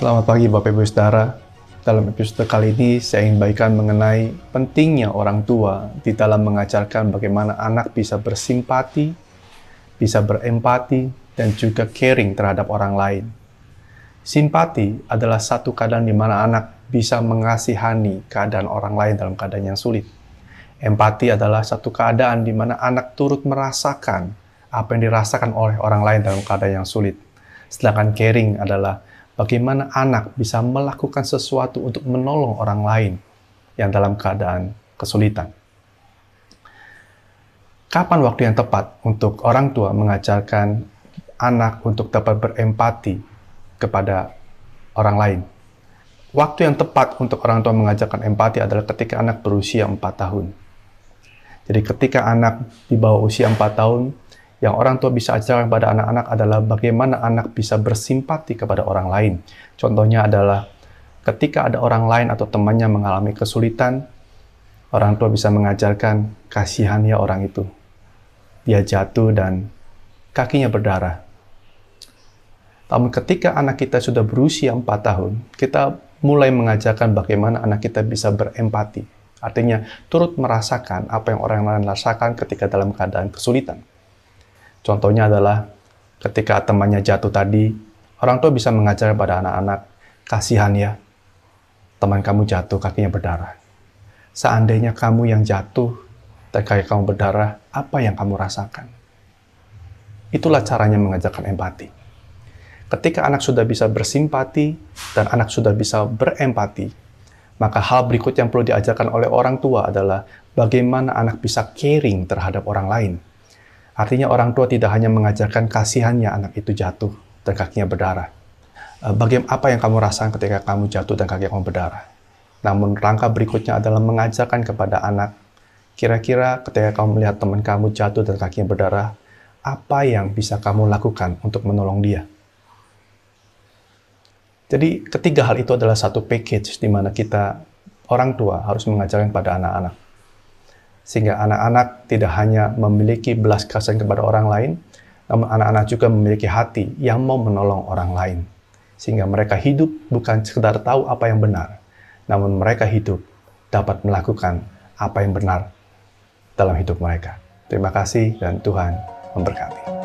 Selamat pagi Bapak Ibu Saudara. Dalam episode kali ini saya ingin bagikan mengenai pentingnya orang tua di dalam mengajarkan bagaimana anak bisa bersimpati, bisa berempati, dan juga caring terhadap orang lain. Simpati adalah satu keadaan di mana anak bisa mengasihani keadaan orang lain dalam keadaan yang sulit. Empati adalah satu keadaan di mana anak turut merasakan apa yang dirasakan oleh orang lain dalam keadaan yang sulit. Sedangkan caring adalah bagaimana anak bisa melakukan sesuatu untuk menolong orang lain yang dalam keadaan kesulitan. Kapan waktu yang tepat untuk orang tua mengajarkan anak untuk dapat berempati kepada orang lain? Waktu yang tepat untuk orang tua mengajarkan empati adalah ketika anak berusia 4 tahun. Jadi ketika anak di bawah usia 4 tahun, yang orang tua bisa ajarkan kepada anak-anak adalah bagaimana anak bisa bersimpati kepada orang lain. Contohnya adalah ketika ada orang lain atau temannya mengalami kesulitan, orang tua bisa mengajarkan kasihan ya orang itu. Dia jatuh dan kakinya berdarah. Namun ketika anak kita sudah berusia 4 tahun, kita mulai mengajarkan bagaimana anak kita bisa berempati. Artinya, turut merasakan apa yang orang lain rasakan ketika dalam keadaan kesulitan. Contohnya adalah ketika temannya jatuh tadi, orang tua bisa mengajar pada anak-anak, kasihan ya, teman kamu jatuh, kakinya berdarah. Seandainya kamu yang jatuh kaki kamu berdarah, apa yang kamu rasakan? Itulah caranya mengajarkan empati. Ketika anak sudah bisa bersimpati dan anak sudah bisa berempati, maka hal berikut yang perlu diajarkan oleh orang tua adalah bagaimana anak bisa caring terhadap orang lain Artinya orang tua tidak hanya mengajarkan kasihannya anak itu jatuh dan kakinya berdarah. Eh, bagaimana apa yang kamu rasakan ketika kamu jatuh dan kaki kamu berdarah? Namun langkah berikutnya adalah mengajarkan kepada anak, kira-kira ketika kamu melihat teman kamu jatuh dan kakinya berdarah, apa yang bisa kamu lakukan untuk menolong dia? Jadi ketiga hal itu adalah satu package di mana kita orang tua harus mengajarkan pada anak-anak sehingga anak-anak tidak hanya memiliki belas kasihan kepada orang lain, namun anak-anak juga memiliki hati yang mau menolong orang lain. Sehingga mereka hidup bukan sekedar tahu apa yang benar, namun mereka hidup dapat melakukan apa yang benar dalam hidup mereka. Terima kasih dan Tuhan memberkati.